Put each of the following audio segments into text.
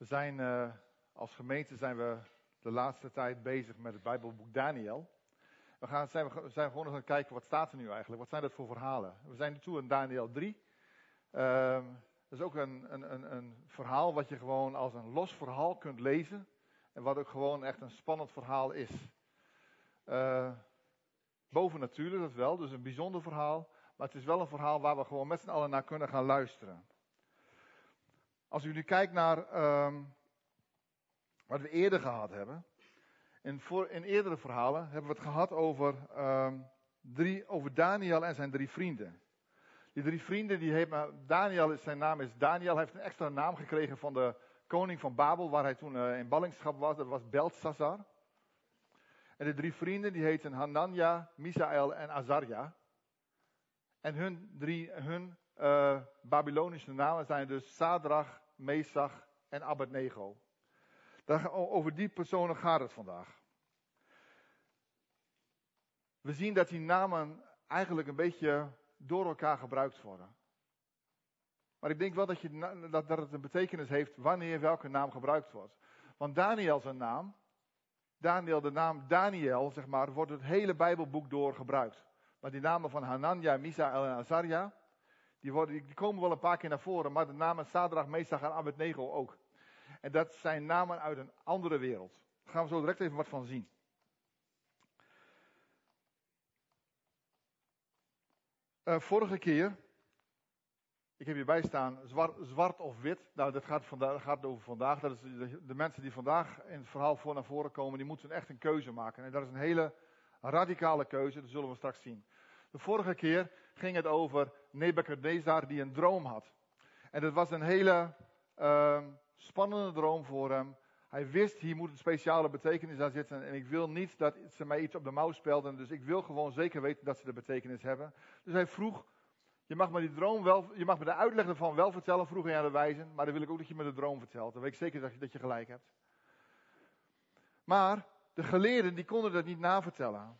We zijn uh, als gemeente zijn we de laatste tijd bezig met het Bijbelboek Daniel. We gaan, zijn, we zijn gewoon nog aan het kijken wat staat er nu eigenlijk. Wat zijn dat voor verhalen? We zijn nu toe in Daniel 3. Uh, dat is ook een, een, een, een, verhaal wat je gewoon als een los verhaal kunt lezen. En wat ook gewoon echt een spannend verhaal is. Uh, boven natuurlijk, dat wel. Dus een bijzonder verhaal. Maar het is wel een verhaal waar we gewoon met z'n allen naar kunnen gaan luisteren. Als u nu kijkt naar um, wat we eerder gehad hebben. In, voor, in eerdere verhalen hebben we het gehad over, um, drie, over Daniel en zijn drie vrienden. Die drie vrienden, die heeft, Daniel, zijn naam is Daniel, heeft een extra naam gekregen van de koning van Babel, waar hij toen uh, in ballingschap was. Dat was Beltsassar. En de drie vrienden, die heten Hanania, Misael en Azarja. En hun drie, hun uh, Babylonische namen zijn dus Sadrach, Mesach en Abednego. Daar, over die personen gaat het vandaag. We zien dat die namen eigenlijk een beetje door elkaar gebruikt worden. Maar ik denk wel dat, je, dat, dat het een betekenis heeft wanneer welke naam gebruikt wordt. Want Daniel zijn naam, Daniel, de naam Daniel, zeg maar, wordt het hele Bijbelboek door gebruikt. Maar die namen van Hanania, Misael en Azaria, die, worden, die komen wel een paar keer naar voren, maar de namen Sadrach, Mesach en Abednego ook. En dat zijn namen uit een andere wereld. Daar gaan we zo direct even wat van zien. Uh, vorige keer, ik heb hierbij staan, zwart, zwart of wit. Nou, dat gaat, vandaag, gaat over vandaag. Dat is de, mensen die vandaag in het verhaal voor naar voren komen, die moeten echt een keuze maken. En dat is een hele radicale keuze, dat zullen we straks zien. De vorige keer ging het over Nebuchadnezzar die een droom had. En dat was een hele uh, spannende droom voor hem. Hij wist, hier moet een speciale betekenis aan zitten. En ik wil niet dat ze mij iets op de mouw spelden. Dus ik wil gewoon zeker weten dat ze de betekenis hebben. Dus hij vroeg, je mag me die droom wel, je mag me de uitleg ervan wel vertellen, vroeg hij aan de wijzen. Maar dan wil ik ook dat je me de droom vertelt. Dan weet ik zeker dat je, dat je gelijk hebt. Maar de geleerden, die konden dat niet navertellen.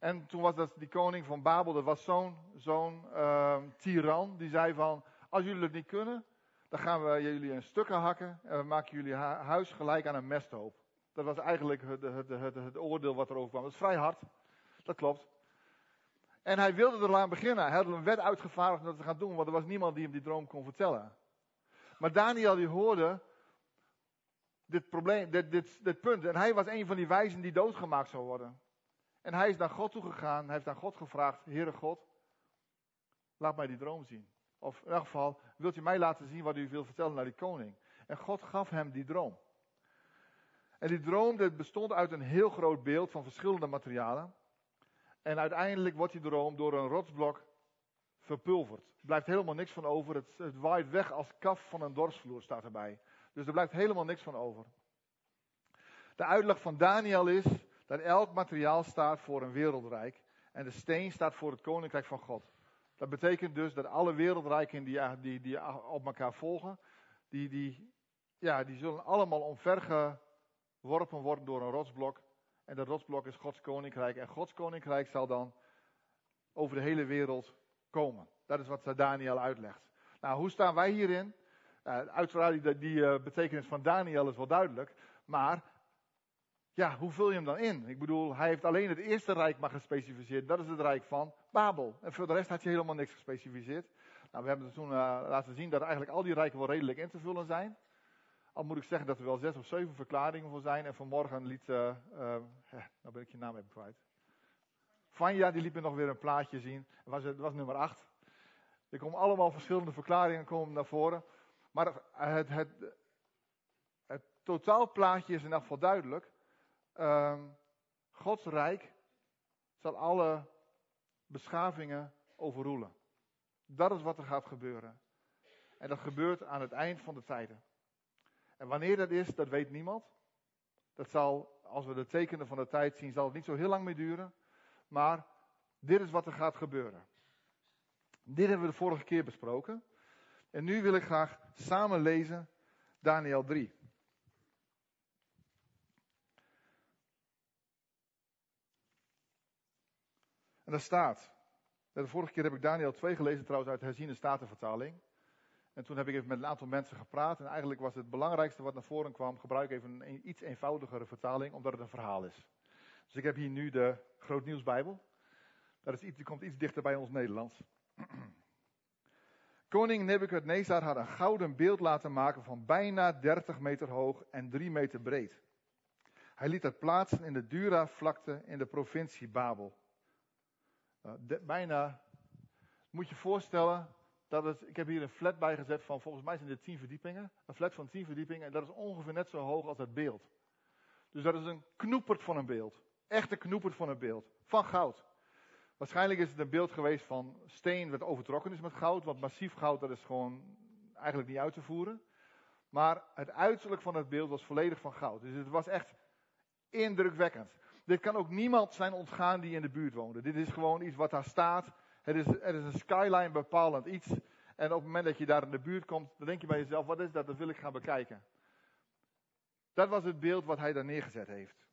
En toen was dat die koning van Babel, dat was zo'n zo'n uh, tiran, die zei van, als jullie het niet kunnen, dan gaan we jullie in stukken hakken en we maken jullie huis gelijk aan een mesthoop. Dat was eigenlijk het, het, het, het oordeel wat erover kwam. Dat is vrij hard, dat klopt. En hij wilde er aan beginnen. Hij had een wet uitgevaardigd om dat te gaan doen, want er was niemand die hem die droom kon vertellen. Maar Daniel die hoorde dit probleem, dit, dit, dit punt. En hij was een van die wijzen die doodgemaakt zou worden. En hij is naar God toegegaan. Hij heeft aan God gevraagd: Heere God, laat mij die droom zien. Of in elk geval, wilt u mij laten zien wat u wilt vertellen naar die koning? En God gaf hem die droom. En die droom bestond uit een heel groot beeld van verschillende materialen. En uiteindelijk wordt die droom door een rotsblok verpulverd. Er blijft helemaal niks van over. Het, het waait weg als kaf van een dorpsvloer, staat erbij. Dus er blijft helemaal niks van over. De uitleg van Daniel is dat elk materiaal staat voor een wereldrijk. En de steen staat voor het koninkrijk van God. Dat betekent dus dat alle wereldrijken die, die, die op elkaar volgen, die, die, ja, die zullen allemaal omvergeworpen worden door een rotsblok. En dat rotsblok is Gods koninkrijk. En Gods koninkrijk zal dan over de hele wereld komen. Dat is wat Daniel uitlegt. Nou, hoe staan wij hierin? Uh, uiteraard, die, uh, betekenis van Daniel is wel duidelijk. Maar ja, hoe vul je hem dan in? Ik bedoel, hij heeft alleen het eerste rijk maar gespecificeerd. Dat is het rijk van Babel. En voor de rest had hij helemaal niks gespecificeerd. Nou, we hebben toen uh, laten zien dat eigenlijk al die rijken wel redelijk in te vullen zijn. Al moet ik zeggen dat er wel zes of zeven verklaringen voor zijn. En vanmorgen liet, uh, uh, nou ben ik je naam even kwijt. Vanja, die liet me nog weer een plaatje zien. Het was, het was nummer acht. Er komen allemaal verschillende verklaringen komen naar voren. Maar het, het, het totaalplaatje is in elk geval duidelijk. Uh, Gods rijk zal alle beschavingen overroelen. Dat is wat er gaat gebeuren. En dat gebeurt aan het eind van de tijden. En wanneer dat is, dat weet niemand. Dat zal, als we de tekenen van de tijd zien, zal het niet zo heel lang meer duren. Maar dit is wat er gaat gebeuren. Dit hebben we de vorige keer besproken. En nu wil ik graag samen lezen Daniel 3. En daar staat, de vorige keer heb ik Daniel 2 gelezen trouwens uit herziene statenvertaling. En toen heb ik even met een aantal mensen gepraat. En eigenlijk was het belangrijkste wat naar voren kwam, gebruik even een iets eenvoudigere vertaling, omdat het een verhaal is. Dus ik heb hier nu de Grootnieuwsbijbel. Dat is iets, die komt iets dichter bij ons Nederlands. Koning Nebukadnezar had een gouden beeld laten maken van bijna 30 meter hoog en 3 meter breed. Hij liet het plaatsen in de Dura-vlakte in de provincie Babel. Uh, bijna, moet je voorstellen, dat het, ik heb hier een flat bijgezet van, volgens mij zijn dit 10 verdiepingen. Een flat van 10 verdiepingen en dat is ongeveer net zo hoog als het beeld. Dus dat is een knoepert van een beeld. Echt een knoepert van een beeld. Van goud. Waarschijnlijk is het een beeld geweest van steen wat overtrokken is met goud. Want massief goud, dat is gewoon eigenlijk niet uit te voeren. Maar het uiterlijk van het beeld was volledig van goud. Dus het was echt indrukwekkend. Dit kan ook niemand zijn ontgaan die in de buurt woonde. Dit is gewoon iets wat daar staat. Het is, is een skyline bepalend iets. En op het moment dat je daar in de buurt komt, dan denk je bij jezelf, wat is dat? Dat wil ik gaan bekijken. Dat was het beeld wat hij daar neergezet heeft.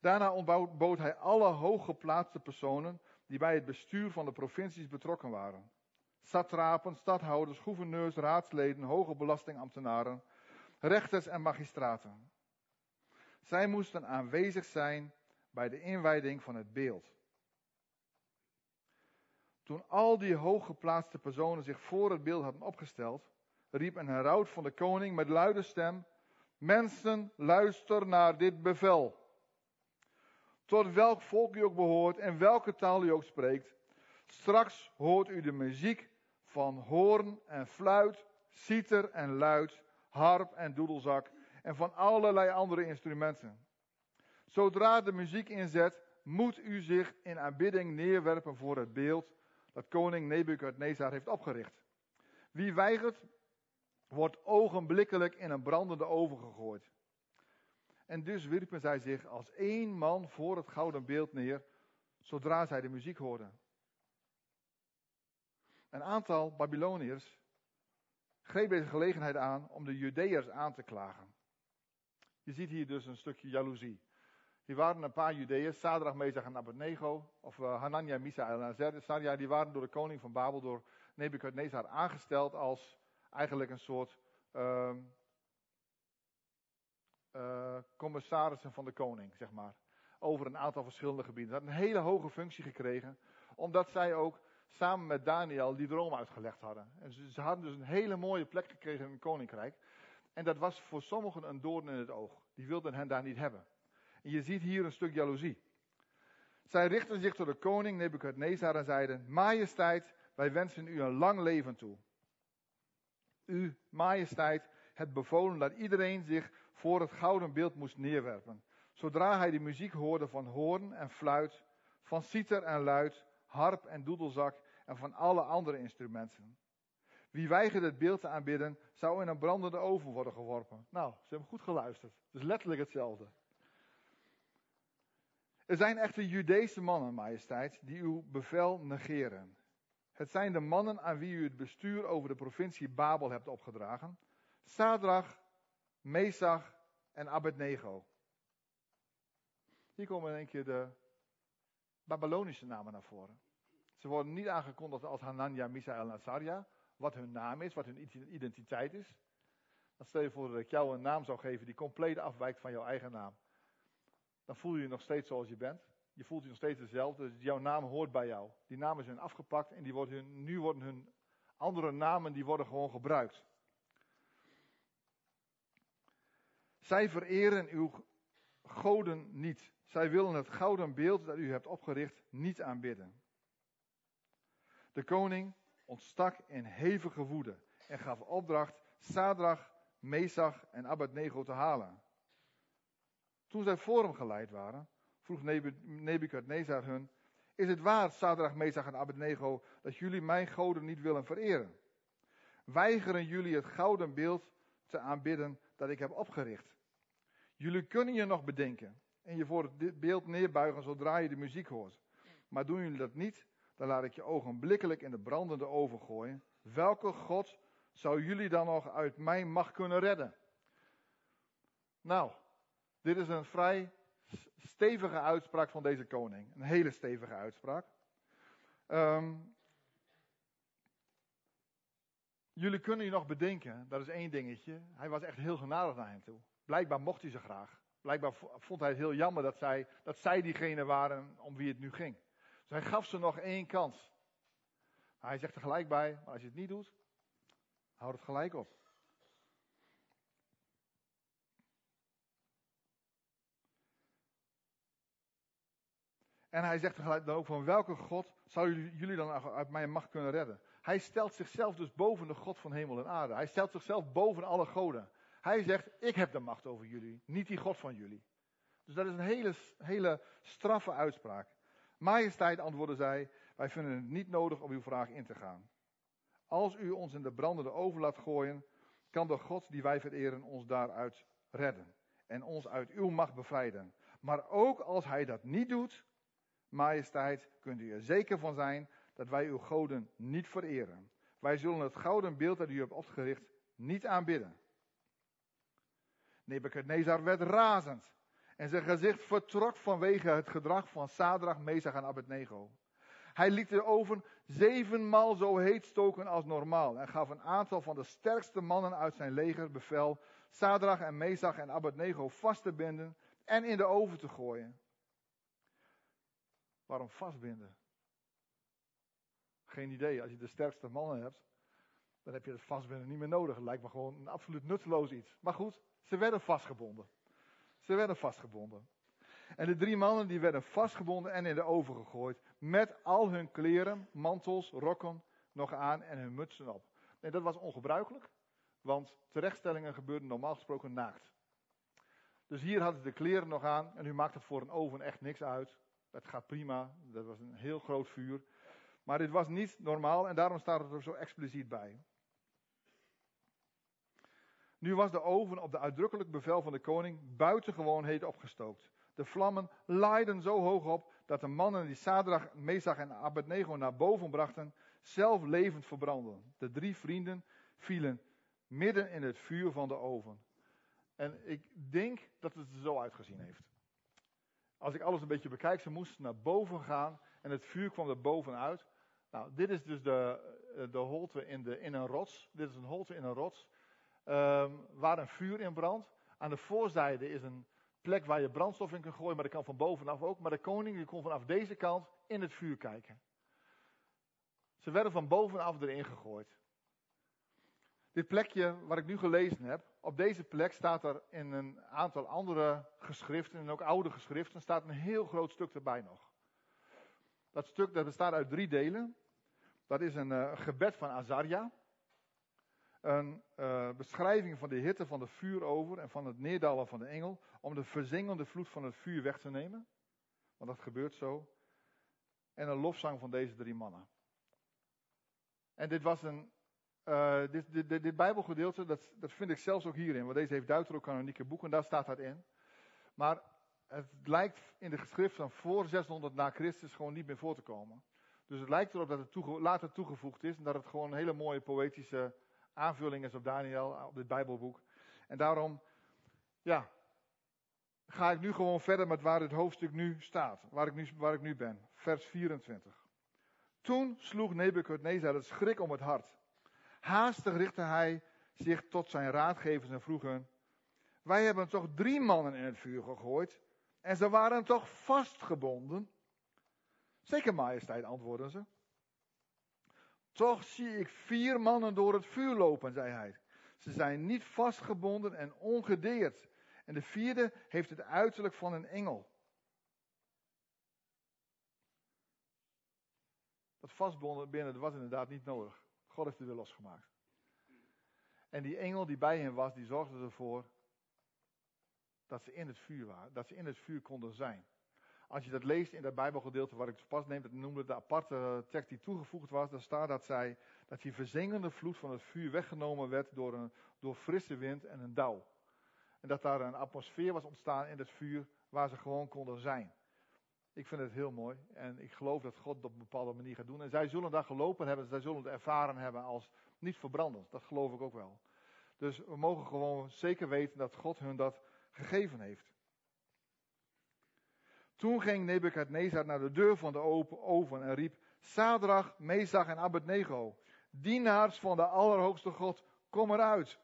Daarna ontbood hij alle hooggeplaatste personen die bij het bestuur van de provincies betrokken waren. Satrapen, stadhouders, gouverneurs, raadsleden, hoge belastingambtenaren, rechters en magistraten. Zij moesten aanwezig zijn bij de inwijding van het beeld. Toen al die hooggeplaatste personen zich voor het beeld hadden opgesteld, riep een heraut van de koning met luide stem: Mensen, luister naar dit bevel. Tot welk volk u ook behoort en welke taal u ook spreekt, straks hoort u de muziek van hoorn en fluit, citer en luid, harp en doedelzak en van allerlei andere instrumenten. Zodra de muziek inzet, moet u zich in aanbidding neerwerpen voor het beeld dat koning Nebukadnezar heeft opgericht. Wie weigert, wordt ogenblikkelijk in een brandende oven gegooid. En dus wierpen zij zich als één man voor het gouden beeld neer, zodra zij de muziek hoorden. Een aantal Babyloniërs greep deze gelegenheid aan om de Judeërs aan te klagen. Je ziet hier dus een stukje jaloezie. Hier waren een paar Judeërs, Sadrach, Mezach en Abednego, of uh, Hanania, Misael en Azariah, die waren door de koning van Babel, door Nebukadnezar, aangesteld als eigenlijk een soort uh, uh, commissarissen van de koning, zeg maar. Over een aantal verschillende gebieden. Ze hadden een hele hoge functie gekregen, omdat zij ook samen met Daniel die droom uitgelegd hadden. En ze, ze hadden dus een hele mooie plek gekregen in het koninkrijk. En dat was voor sommigen een doorn in het oog. Die wilden hen daar niet hebben. En je ziet hier een stuk jaloezie. Zij richtten zich tot de koning Nebukadnezar en zeiden: Majesteit, wij wensen u een lang leven toe. U, majesteit, het bevolen dat iedereen zich voor het gouden beeld moest neerwerpen. Zodra hij de muziek hoorde van hoorn en fluit, van citer en luid, harp en doedelzak en van alle andere instrumenten. Wie weigerde het beeld te aanbidden, zou in een brandende oven worden geworpen. Nou, ze hebben goed geluisterd. Het is letterlijk hetzelfde. Er zijn echte Judese mannen, majesteit, die uw bevel negeren. Het zijn de mannen aan wie u het bestuur over de provincie Babel hebt opgedragen. Sadrach, Mesach en Abednego. Hier komen in keer de Babylonische namen naar voren. Ze worden niet aangekondigd als Hanania, Misael en Azaria, wat hun naam is, wat hun identiteit is. Dan stel je voor dat ik jou een naam zou geven die compleet afwijkt van jouw eigen naam. Dan voel je je nog steeds zoals je bent. Je voelt je nog steeds hetzelfde. Dus jouw naam hoort bij jou. Die namen zijn afgepakt en die worden hun, nu worden hun andere namen die worden gewoon gebruikt. Zij vereren uw goden niet. Zij willen het gouden beeld dat u hebt opgericht niet aanbidden. De koning ontstak in hevige woede en gaf opdracht Sadrach, Mesach en Abednego te halen. Toen zij voor hem geleid waren, vroeg Nebukadnezar hun, is het waar, Sadrach, Mesach en Abednego, dat jullie mijn goden niet willen vereren? Weigeren jullie het gouden beeld te aanbidden dat ik heb opgericht? Jullie kunnen je nog bedenken en je voor het beeld neerbuigen zodra je de muziek hoort. Maar doen jullie dat niet, dan laat ik je ogenblikkelijk in de brandende oven gooien. Welke God zou jullie dan nog uit mijn macht kunnen redden? Nou, dit is een vrij stevige uitspraak van deze koning. Een hele stevige uitspraak. Um, Jullie kunnen je nog bedenken, dat is één dingetje. Hij was echt heel genadig naar hen toe. Blijkbaar mocht hij ze graag. Blijkbaar vond hij het heel jammer dat zij, dat zij diegene waren om wie het nu ging. Dus hij gaf ze nog één kans. Maar hij zegt er gelijk bij, maar als je het niet doet, houd het gelijk op. En hij zegt tegelijk dan ook van welke God zou jullie dan uit mijn macht kunnen redden? Hij stelt zichzelf dus boven de God van hemel en aarde. Hij stelt zichzelf boven alle goden. Hij zegt, ik heb de macht over jullie, niet die God van jullie. Dus dat is een hele, hele straffe uitspraak. Majesteit, antwoordde zij, wij vinden het niet nodig om uw vraag in te gaan. Als u ons in de brandende oven laat gooien, kan de God die wij vereren ons daaruit redden en ons uit uw macht bevrijden. Maar ook als hij dat niet doet, majesteit, kunt u er zeker van zijn dat wij uw goden niet vereren. Wij zullen het gouden beeld dat u hebt opgericht niet aanbidden. Nebuchadnezzar werd razend en zijn gezicht vertrok vanwege het gedrag van Sadrach, Mesach en Abednego. Hij liet de oven zevenmaal zo heet stoken als normaal en gaf een aantal van de sterkste mannen uit zijn leger bevel Sadrach en Mesach en Abednego vast te binden en in de oven te gooien. Waarom vastbinden? Geen idee. Als je de sterkste mannen hebt, dan heb je het vastbinden niet meer nodig. Het lijkt me gewoon een absoluut nutteloos iets. Maar goed, ze werden vastgebonden. Ze werden vastgebonden. En de drie mannen die werden vastgebonden en in de oven gegooid. Met al hun kleren, mantels, rokken nog aan en hun mutsen op. Nee, dat was ongebruikelijk. Want terechtstellingen gebeurden normaal gesproken naakt. Dus hier hadden ze de kleren nog aan. En u maakt het voor een oven echt niks uit. Dat gaat prima. Dat was een heel groot vuur. Maar dit was niet normaal en daarom staat het er zo expliciet bij. Nu was de oven op de uitdrukkelijk bevel van de koning buitengewoon heet opgestookt. De vlammen laaiden zo hoog op dat de mannen die Sadrach, Mesach en Abednego naar boven brachten, zelf levend verbrandden. De drie vrienden vielen midden in het vuur van de oven. En ik denk dat het er zo uitgezien heeft. Als ik alles een beetje bekijk, ze moesten naar boven gaan en het vuur kwam er bovenuit. Nou, dit is dus de, de holte in, de, in een rots. Dit is een holte in een rots. Um, waar een vuur in brandt. Aan de voorzijde is een plek waar je brandstof in kunt gooien, maar dat kan van bovenaf ook. Maar de koning die kon vanaf deze kant in het vuur kijken. Ze werden van bovenaf erin gegooid. Dit plekje waar ik nu gelezen heb, op deze plek staat er in een aantal andere geschriften, en ook oude geschriften, staat een heel groot stuk erbij nog. Dat stuk dat bestaat uit drie delen. Dat is een uh, gebed van Azaria. Een uh, beschrijving van de hitte van de vuurover en van het neerdalen van de engel. Om de verzengende vloed van het vuur weg te nemen. Want dat gebeurt zo. En een lofzang van deze drie mannen. En dit was een. Uh, dit, dit, dit, dit, Bijbelgedeelte, dat, dat vind ik zelfs ook hierin. Want deze heeft Deuterocanonieke boeken, daar staat dat in. Maar het lijkt in de geschrift van voor 600 na Christus gewoon niet meer voor te komen. Dus het lijkt erop dat het later toegevoegd is en dat het gewoon een hele mooie poëtische aanvulling is op Daniel, op dit Bijbelboek. En daarom, ja, ga ik nu gewoon verder met waar het hoofdstuk nu staat, waar ik nu, waar ik nu ben. Vers 24. Toen sloeg Nebukadnezar het schrik om het hart. Haastig richtte hij zich tot zijn raadgevers en vroeg hen, wij hebben toch drie mannen in het vuur gegooid en ze waren toch vastgebonden? Zeker, majesteit, antwoordden ze. Toch zie ik vier mannen door het vuur lopen, zei hij. Ze zijn niet vastgebonden en ongedeerd. En de vierde heeft het uiterlijk van een engel. Dat vastbonden binnen was inderdaad niet nodig. God heeft het weer losgemaakt. En die engel die bij hem was, die zorgde ervoor dat ze in het vuur waren. Dat ze in het vuur konden zijn. Als je dat leest in dat Bijbelgedeelte waar ik het pas neem, dat noemde de aparte tekst die toegevoegd was, dan staat dat zij, dat die verzengende vloed van het vuur weggenomen werd door een door frisse wind en een dauw. En dat daar een atmosfeer was ontstaan in het vuur waar ze gewoon konden zijn. Ik vind het heel mooi en ik geloof dat God dat op een bepaalde manier gaat doen. En zij zullen daar gelopen hebben, zij zullen het ervaren hebben als niet verbrandend. Dat geloof ik ook wel. Dus we mogen gewoon zeker weten dat God hun dat gegeven heeft. Toen ging Nebukadnezar naar de deur van de open oven en riep: Sadrach, Mesach en Abednego, Dienaars van de Allerhoogste God, kom eruit.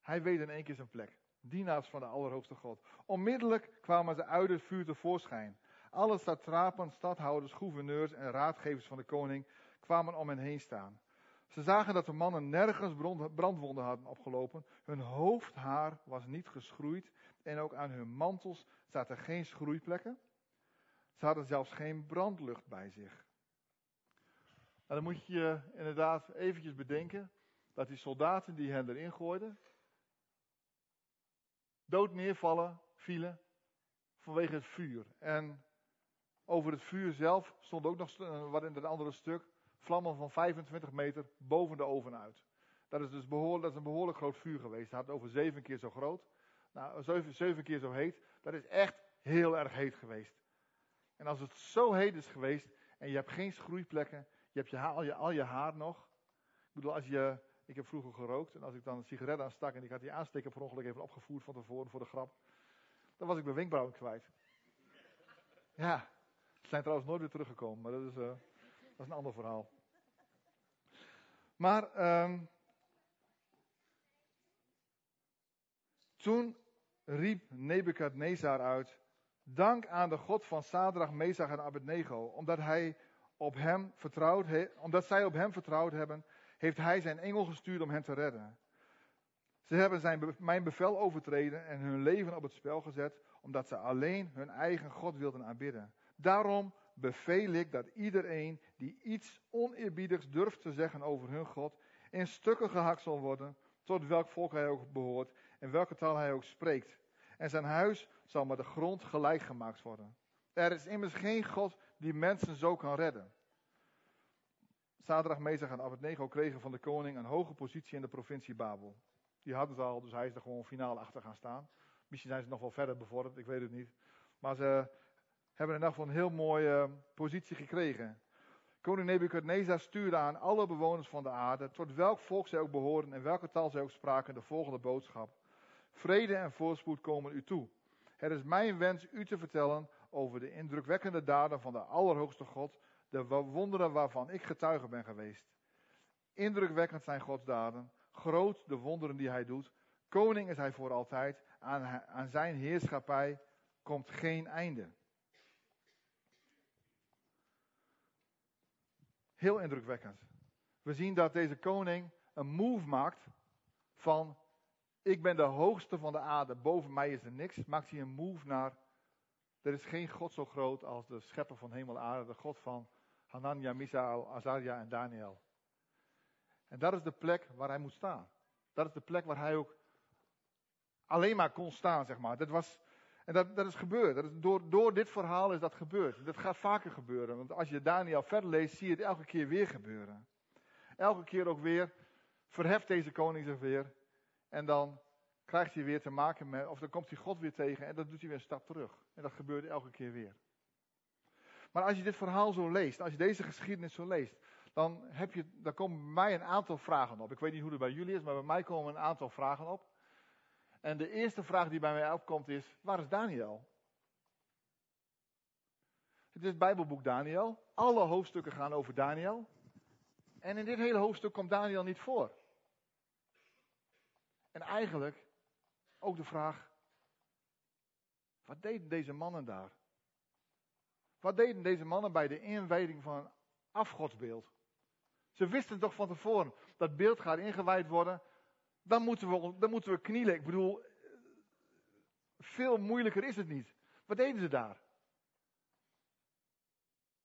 Hij weet in één keer zijn plek. Dienaars van de Allerhoogste God. Onmiddellijk kwamen ze uit het vuur tevoorschijn. Alle satrapen, stadhouders, gouverneurs en raadgevers van de koning kwamen om hen heen staan. Ze zagen dat de mannen nergens brandwonden hadden opgelopen. Hun hoofdhaar was niet geschroeid en ook aan hun mantels zaten geen schroeiplekken. Ze hadden zelfs geen brandlucht bij zich. Nou, dan moet je inderdaad eventjes bedenken dat die soldaten die hen erin gooiden, dood neervallen, vielen vanwege het vuur. En over het vuur zelf stond ook nog wat in het andere stuk vlammen van 25 meter boven de oven uit. Dat is dus behoorlijk, dat een behoorlijk groot vuur geweest. Het had over zeven keer zo groot. Nou, zeven, keer zo heet. Dat is echt heel erg heet geweest. En als het zo heet is geweest en je hebt geen schroeiplekken, je hebt je al, je, al je haar nog. Ik bedoel, als je, ik heb vroeger gerookt en als ik dan een sigaret aanstak en ik had die aansteker per ongeluk even opgevoerd van tevoren voor de grap, dan was ik mijn wenkbrauwen kwijt. Ja, ze zijn trouwens nooit weer teruggekomen, maar dat is, uh, dat is een ander verhaal. Maar um, toen riep Nebukadnezar uit: Dank aan de God van Sadrach, Mesach en Abednego, omdat, hij op hem vertrouwd omdat zij op hem vertrouwd hebben, heeft hij zijn engel gestuurd om hen te redden. Ze hebben zijn, mijn bevel overtreden en hun leven op het spel gezet, omdat ze alleen hun eigen God wilden aanbidden. Daarom beveel ik dat iedereen die iets oneerbiedigs durft te zeggen over hun God, in stukken gehakt zal worden, tot welk volk hij ook behoort en welke taal hij ook spreekt. En zijn huis zal met de grond gelijk gemaakt worden. Er is immers geen God die mensen zo kan redden. Zaterdag, Mezag en Abednego kregen van de koning een hoge positie in de provincie Babel. Die hadden ze al, dus hij is er gewoon finaal achter gaan staan. Misschien zijn ze nog wel verder bevorderd, ik weet het niet. Maar ze hebben in ieder geval een heel mooie positie gekregen. Koning Nebukadnezar stuurde aan alle bewoners van de aarde, tot welk volk zij ook behoren en welke taal zij ook spraken, de volgende boodschap. Vrede en voorspoed komen u toe. Het is mijn wens u te vertellen over de indrukwekkende daden van de Allerhoogste God, de wonderen waarvan ik getuige ben geweest. Indrukwekkend zijn Gods daden, groot de wonderen die hij doet. Koning is hij voor altijd, aan zijn heerschappij komt geen einde. Heel indrukwekkend. We zien dat deze koning een move maakt van ik ben de hoogste van de aarde, boven mij is er niks. Maakt hij een move naar er is geen God zo groot als de schepper van hemel en aarde, de God van Hanania, Misael, Azaria en Daniel. En dat is de plek waar hij moet staan. Dat is de plek waar hij ook alleen maar kon staan, zeg maar. Dat was, en dat, dat is gebeurd. Dat is door, door dit verhaal is dat gebeurd. Dat gaat vaker gebeuren. Want als je Daniel verder leest, zie je het elke keer weer gebeuren. Elke keer ook weer verheft deze koning zich weer. En dan krijgt hij weer te maken met, of dan komt hij God weer tegen en dan doet hij weer een stap terug. En dat gebeurt elke keer weer. Maar als je dit verhaal zo leest, als je deze geschiedenis zo leest, dan, heb je, dan komen bij mij een aantal vragen op. Ik weet niet hoe het bij jullie is, maar bij mij komen een aantal vragen op. En de eerste vraag die bij mij opkomt is, waar is Daniel? Het is het Bijbelboek Daniel. Alle hoofdstukken gaan over Daniel. En in dit hele hoofdstuk komt Daniel niet voor. En eigenlijk ook de vraag, wat deden deze mannen daar? Wat deden deze mannen bij de inwijding van een afgodsbeeld? Ze wisten toch van tevoren, dat beeld gaat ingewijd worden. Dan moeten we, dan moeten we knielen. Ik bedoel, veel moeilijker is het niet. Wat deden ze daar?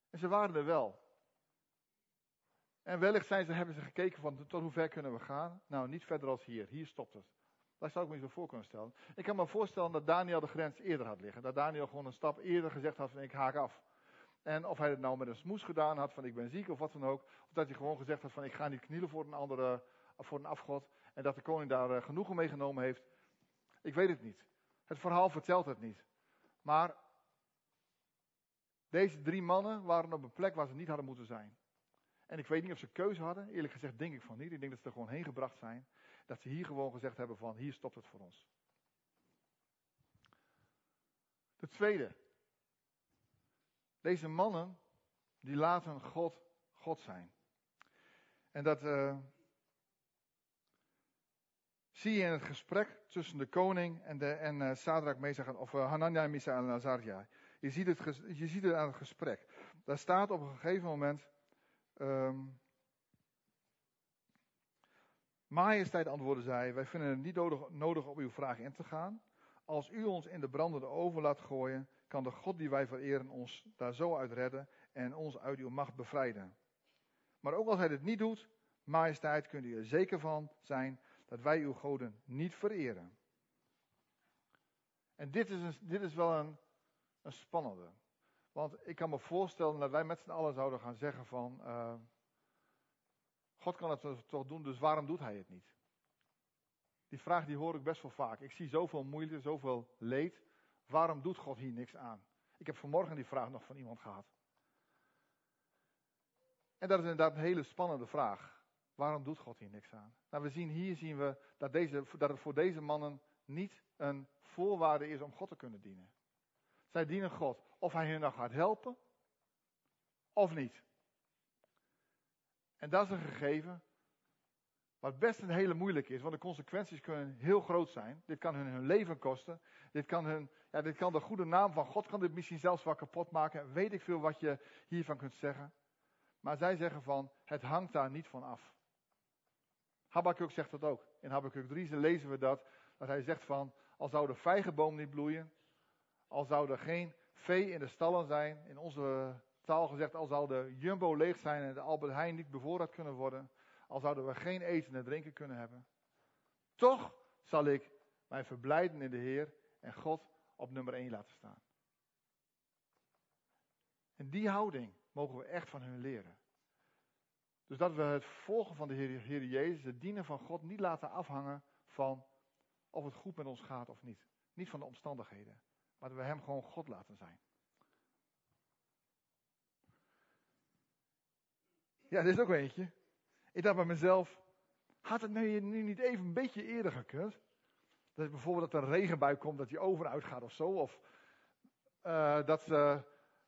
En ze waren er wel. En wellicht zijn ze, hebben ze gekeken van tot hoe ver kunnen we gaan? Nou, niet verder als hier. Hier stopt het. Daar zou ik me zo voor kunnen stellen. Ik kan me voorstellen dat Daniel de grens eerder had liggen. Dat Daniel gewoon een stap eerder gezegd had van ik haak af. En of hij het nou met een smoes gedaan had van ik ben ziek of wat dan ook. Of dat hij gewoon gezegd had van ik ga niet knielen voor een andere, voor een afgod. En dat de koning daar eh, genoegen mee genomen heeft. Ik weet het niet. Het verhaal vertelt het niet. Maar deze drie mannen waren op een plek waar ze niet hadden moeten zijn. En ik weet niet of ze keuze hadden. Eerlijk gezegd denk ik van niet. Ik denk dat ze er gewoon heen gebracht zijn. Dat ze hier gewoon gezegd hebben van hier stopt het voor ons. De tweede. Deze mannen die laten God God zijn. En dat uh, zie je in het gesprek tussen de koning en, de, en uh, Sadrak, Mesach, of uh, Hanania, Misa en Azaria. Je ziet, het, je ziet aan het gesprek. Daar staat op een gegeven moment. Um, Majesteit antwoordde zij: Wij vinden het niet nodig, nodig op uw vraag in te gaan. Als u ons in de brandende oven laat gooien, kan de God die wij vereren ons daar zo uit redden en ons uit uw macht bevrijden. Maar ook als hij dit niet doet, majesteit, kunt u er zeker van zijn dat wij uw goden niet vereren. En dit is, een, dit is wel een, een spannende. Want ik kan me voorstellen dat wij met z'n allen zouden gaan zeggen van, uh, God kan het toch doen, dus waarom doet hij het niet? Die vraag die hoor ik best wel vaak. Ik zie zoveel moeite, zoveel leed. Waarom doet God hier niks aan? Ik heb vanmorgen die vraag nog van iemand gehad. En dat is inderdaad een hele spannende vraag. Waarom doet God hier niks aan? Nou, we zien hier zien we dat, deze, dat het voor deze mannen niet een voorwaarde is om God te kunnen dienen. Zij dienen God of hij hen nog gaat helpen, of niet. En dat is een gegeven wat best een hele moeilijke is, want de consequenties kunnen heel groot zijn. Dit kan hun hun leven kosten. Dit kan, hun, ja, dit kan de goede naam van God kan dit misschien zelfs wel kapot maken. Weet ik veel wat je hiervan kunt zeggen. Maar zij zeggen van, het hangt daar niet van af. Habakkuk zegt dat ook. In Habakkuk 3 lezen we dat, dat hij zegt van, al zou de vijgenboom niet bloeien, al zou er geen vee in de stallen zijn, in onze taal gezegd, al zou de jumbo leeg zijn en de Albert Heijn niet bevoorraad kunnen worden, al zouden we geen eten en drinken kunnen hebben. Toch zal ik mij verblijden in de Heer en God op nummer 1 laten staan. En die houding mogen we echt van hun leren. Dus dat we het volgen van de Heer, Heer Jezus, het dienen van God, niet laten afhangen van of het goed met ons gaat of niet. Niet van de omstandigheden, maar dat we Hem gewoon God laten zijn. Ja, dit is ook eentje. Ik dacht bij mezelf, had het nu, nu niet even een beetje eerder gekund? Dat bijvoorbeeld dat er een regenbui komt, dat die over uitgaat of zo. Of uh, dat,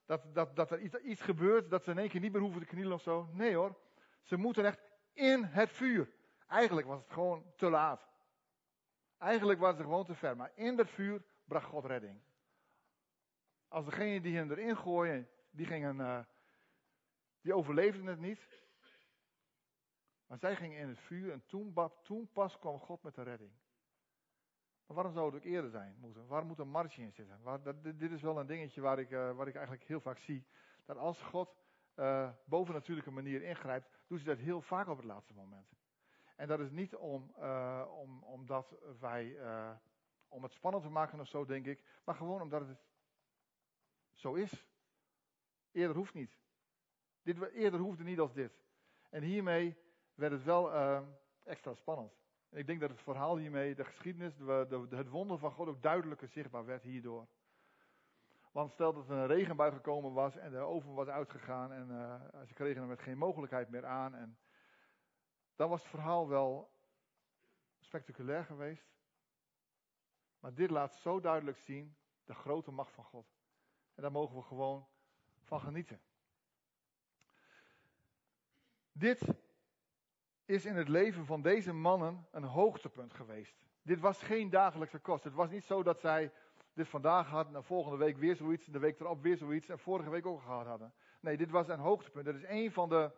dat, dat, dat er iets, iets gebeurt, dat ze in één keer niet meer hoeven te knielen of zo. Nee hoor, ze moeten echt in het vuur. Eigenlijk was het gewoon te laat. Eigenlijk waren ze gewoon te ver. Maar in dat vuur bracht God redding. Als degene die hen erin gooien, die gingen, uh, die overleefden het niet. Maar zij gingen in het vuur en toen, toen pas kwam God met de redding. Maar waarom zou het ook eerder zijn moeten? Waar moet een marge in zitten? Waar, dat, dit is wel een dingetje waar ik, uh, waar ik eigenlijk heel vaak zie. Dat als God uh, boven natuurlijke manier ingrijpt, doet hij dat heel vaak op het laatste moment. En dat is niet om, uh, om, omdat wij, om het spannend te maken of zo, denk ik. Maar gewoon omdat het zo is. Eerder hoeft niet. Dit, eerder hoefde niet als dit. En hiermee werd het wel uh, extra spannend. En ik denk dat het verhaal hiermee, de geschiedenis, de, de, het wonder van God ook duidelijker zichtbaar werd hierdoor. Want stel dat er een regenbui gekomen was en de oven was uitgegaan en uh, ze kregen er met geen mogelijkheid meer aan. En dan was het verhaal wel spectaculair geweest. Maar dit laat zo duidelijk zien de grote macht van God. En daar mogen we gewoon van genieten. Dit is in het leven van deze mannen een hoogtepunt geweest. Dit was geen dagelijkse kost. Het was niet zo dat zij dit vandaag hadden en volgende week weer zoiets, de week erop weer zoiets en vorige week ook gehad hadden. Nee, dit was een hoogtepunt. Dat is een van de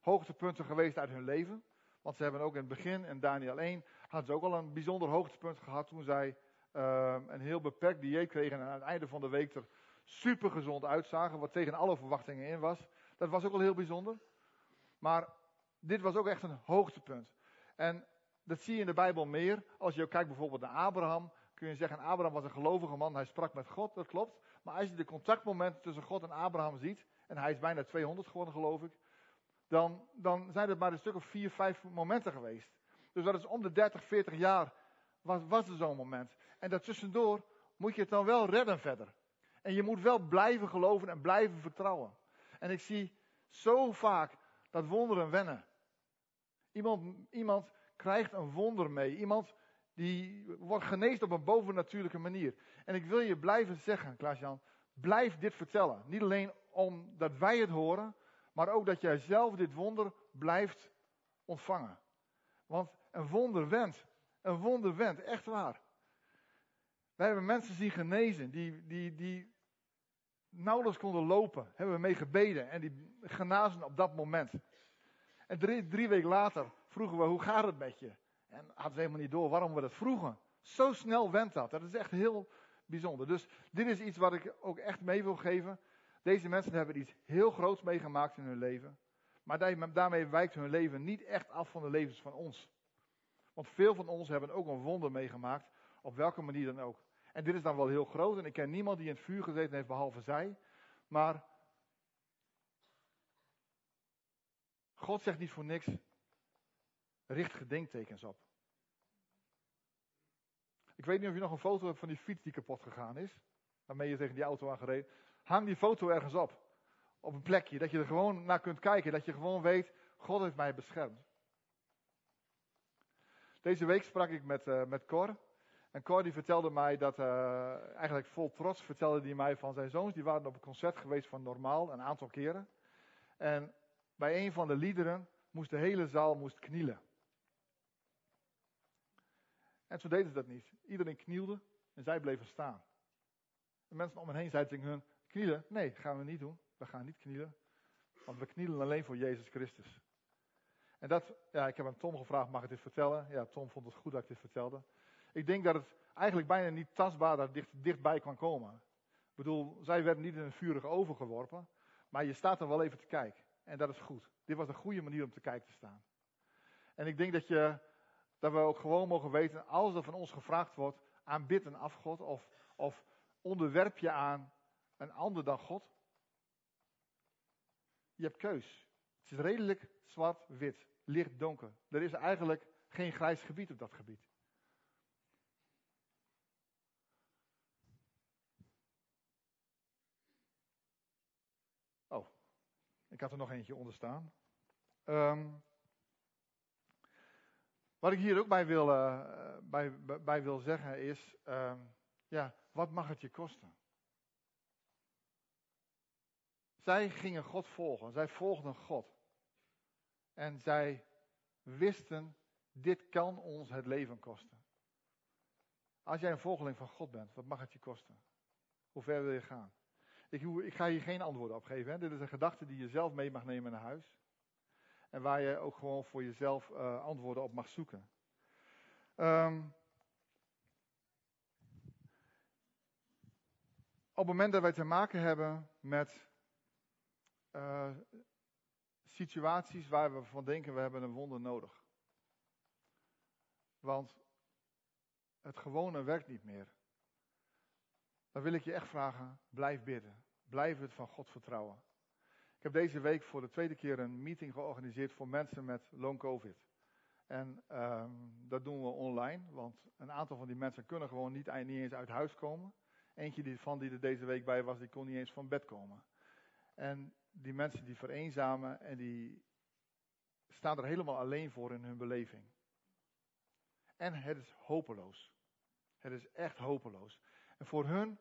hoogtepunten geweest uit hun leven. Want ze hebben ook in het begin, in Daniel 1, hadden ze ook al een bijzonder hoogtepunt gehad toen zij uh, een heel beperkt dieet kregen en aan het einde van de week er super gezond uitzagen, wat tegen alle verwachtingen in was. Dat was ook al heel bijzonder. Maar dit was ook echt een hoogtepunt. En dat zie je in de Bijbel meer. Als je kijkt bijvoorbeeld naar Abraham, kun je zeggen, Abraham was een gelovige man, hij sprak met God, dat klopt. Maar als je de contactmomenten tussen God en Abraham ziet, en hij is bijna 200 geworden geloof ik, dan, dan zijn het maar een stuk of vier, vijf momenten geweest. Dus dat is om de 30, 40 jaar was, was er zo'n moment. En daartussendoor moet je het dan wel redden verder. En je moet wel blijven geloven en blijven vertrouwen. En ik zie zo vaak dat wonderen wennen. Iemand, iemand krijgt een wonder mee. Iemand die wordt geneest op een bovennatuurlijke manier. En ik wil je blijven zeggen, Klaas-Jan, blijf dit vertellen. Niet alleen omdat wij het horen, maar ook dat jij zelf dit wonder blijft ontvangen. Want een wonder wendt. Een wonder wendt, echt waar. Wij hebben mensen zien genezen die, die, die nauwelijks konden lopen. Hebben we mee gebeden en die genazen op dat moment. En drie, drie weken later vroegen we, hoe gaat het met je? En hadden ze helemaal niet door waarom we dat vroegen. Zo snel wendt dat. Dat is echt heel bijzonder. Dus dit is iets wat ik ook echt mee wil geven. Deze mensen hebben iets heel groots meegemaakt in hun leven. Maar daarmee wijkt hun leven niet echt af van de levens van ons. Want veel van ons hebben ook een wonder meegemaakt, op welke manier dan ook. En dit is dan wel heel groot en ik ken niemand die in het vuur gezeten heeft behalve zij. Maar God zegt niet voor niks, richt gedenktekens op. Ik weet niet of je nog een foto hebt van die fiets die kapot gegaan is. Waarmee je tegen die auto aangereden. Hang die foto ergens op. Op een plekje. Dat je er gewoon naar kunt kijken. Dat je gewoon weet, God heeft mij beschermd. Deze week sprak ik met, uh, met Cor. En Cor die vertelde mij dat, uh, eigenlijk vol trots, vertelde hij mij van zijn zoons. Die waren op een concert geweest van Normaal, een aantal keren. En bij een van de liederen moest de hele zaal moest knielen. En zo deden ze dat niet. Iedereen knielde en zij bleven staan. De mensen om hen heen zeiden hun, knielen? Nee, gaan we niet doen. We gaan niet knielen. Want we knielen alleen voor Jezus Christus. En dat, ja, ik heb aan Tom gevraagd, mag ik dit vertellen? Ja, Tom vond het goed dat ik dit vertelde. Ik denk dat het eigenlijk bijna niet tastbaar dat dicht, dichtbij kan komen. Ik bedoel, zij werden niet in een vurige oven geworpen, maar je staat er wel even te kijken. En dat is goed. Dit was een goede manier om te kijken te staan. En ik denk dat, je, dat we ook gewoon mogen weten, als er van ons gevraagd wordt, aanbid een afgod of, of onderwerp je aan een ander dan God. Je hebt keus. Het is redelijk zwart-wit, licht-donker. Er is eigenlijk geen grijs gebied op dat gebied. Oh, ik had er nog eentje onder staan. Ehm, wat ik hier ook bij wil, uh, bij, bij, wil zeggen is, um, ja, wat mag het je kosten? Zij gingen God volgen, zij volgden God. En zij wisten, dit kan ons het leven kosten. Als jij een volgeling van God bent, wat mag het je kosten? Hoe ver wil je gaan? Ik, ik ga hier geen antwoorden op geven. Hè? Dit is een gedachte die je zelf mee mag nemen naar huis. En waar je ook gewoon voor jezelf uh, antwoorden op mag zoeken. Um, op het moment dat wij te maken hebben met uh, situaties waar we van denken we hebben een wonder nodig. Want het gewone werkt niet meer. Dan wil ik je echt vragen, blijf bidden. Blijf het van God vertrouwen. Ik heb deze week voor de tweede keer een meeting georganiseerd voor mensen met long covid. En um, dat doen we online, want een aantal van die mensen kunnen gewoon niet, niet eens uit huis komen. Eentje die, van die er deze week bij was, die kon niet eens van bed komen. En die mensen die vereenzamen en die staan er helemaal alleen voor in hun beleving. En het is hopeloos. Het is echt hopeloos. En voor hun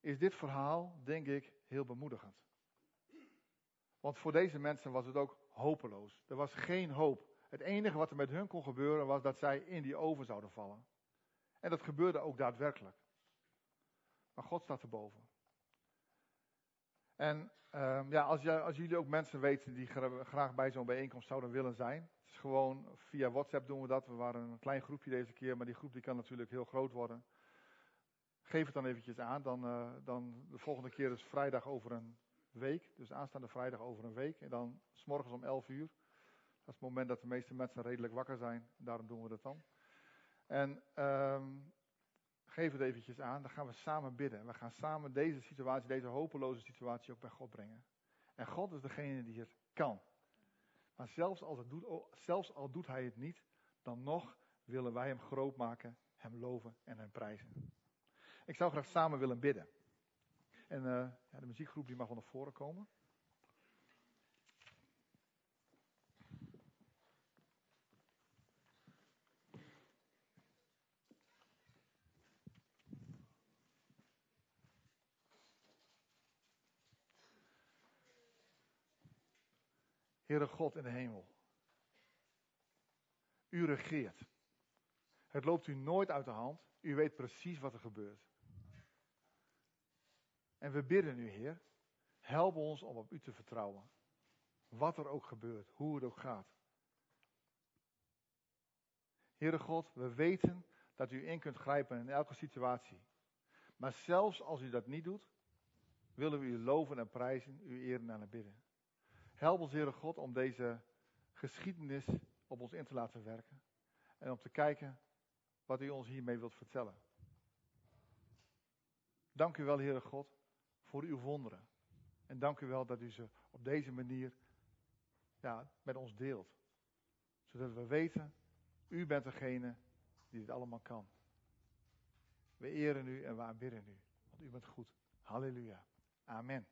is dit verhaal, denk ik, heel bemoedigend. Want voor deze mensen was het ook hopeloos. Er was geen hoop. Het enige wat er met hun kon gebeuren was dat zij in die oven zouden vallen. En dat gebeurde ook daadwerkelijk. Maar God staat erboven. En um, ja, als, als, jullie ook mensen weten die graag bij zo'n bijeenkomst zouden willen zijn. Het is gewoon via WhatsApp doen we dat. We waren een klein groepje deze keer, maar die groep die kan natuurlijk heel groot worden. Geef het dan eventjes aan. Dan, uh, dan de volgende keer is vrijdag over een week. Dus aanstaande vrijdag over een week. En dan morgens om 11 uur. Dat is het moment dat de meeste mensen redelijk wakker zijn. Daarom doen we dat dan. En um, geef het eventjes aan, dan gaan we samen bidden. We gaan samen deze situatie, deze hopeloze situatie ook bij God brengen. En God is degene die het kan. Maar zelfs, als het doet, zelfs al doet hij het niet, dan nog willen wij hem groot maken, hem loven en hem prijzen. Ik zou graag samen willen bidden. En uh, ja, de muziekgroep die mag wel naar voren komen. Heere God in de hemel. U regeert. Het loopt u nooit uit de hand. U weet precies wat er gebeurt. En we bidden u, Heer, help ons om op u te vertrouwen. Wat er ook gebeurt, hoe het ook gaat. Heere God, we weten dat u in kunt grijpen in elke situatie. Maar zelfs als u dat niet doet, willen we u loven en prijzen, u eren en bidden. Help ons, Heere God, om deze geschiedenis op ons in te laten werken. En om te kijken wat u ons hiermee wilt vertellen. Dank u wel, Heere God, voor uw wonderen. En dank u wel dat u ze op deze manier ja, met ons deelt. Zodat we weten, u bent degene die dit allemaal kan. We eren u en we aanbidden u, want u bent goed. Halleluja. Amen.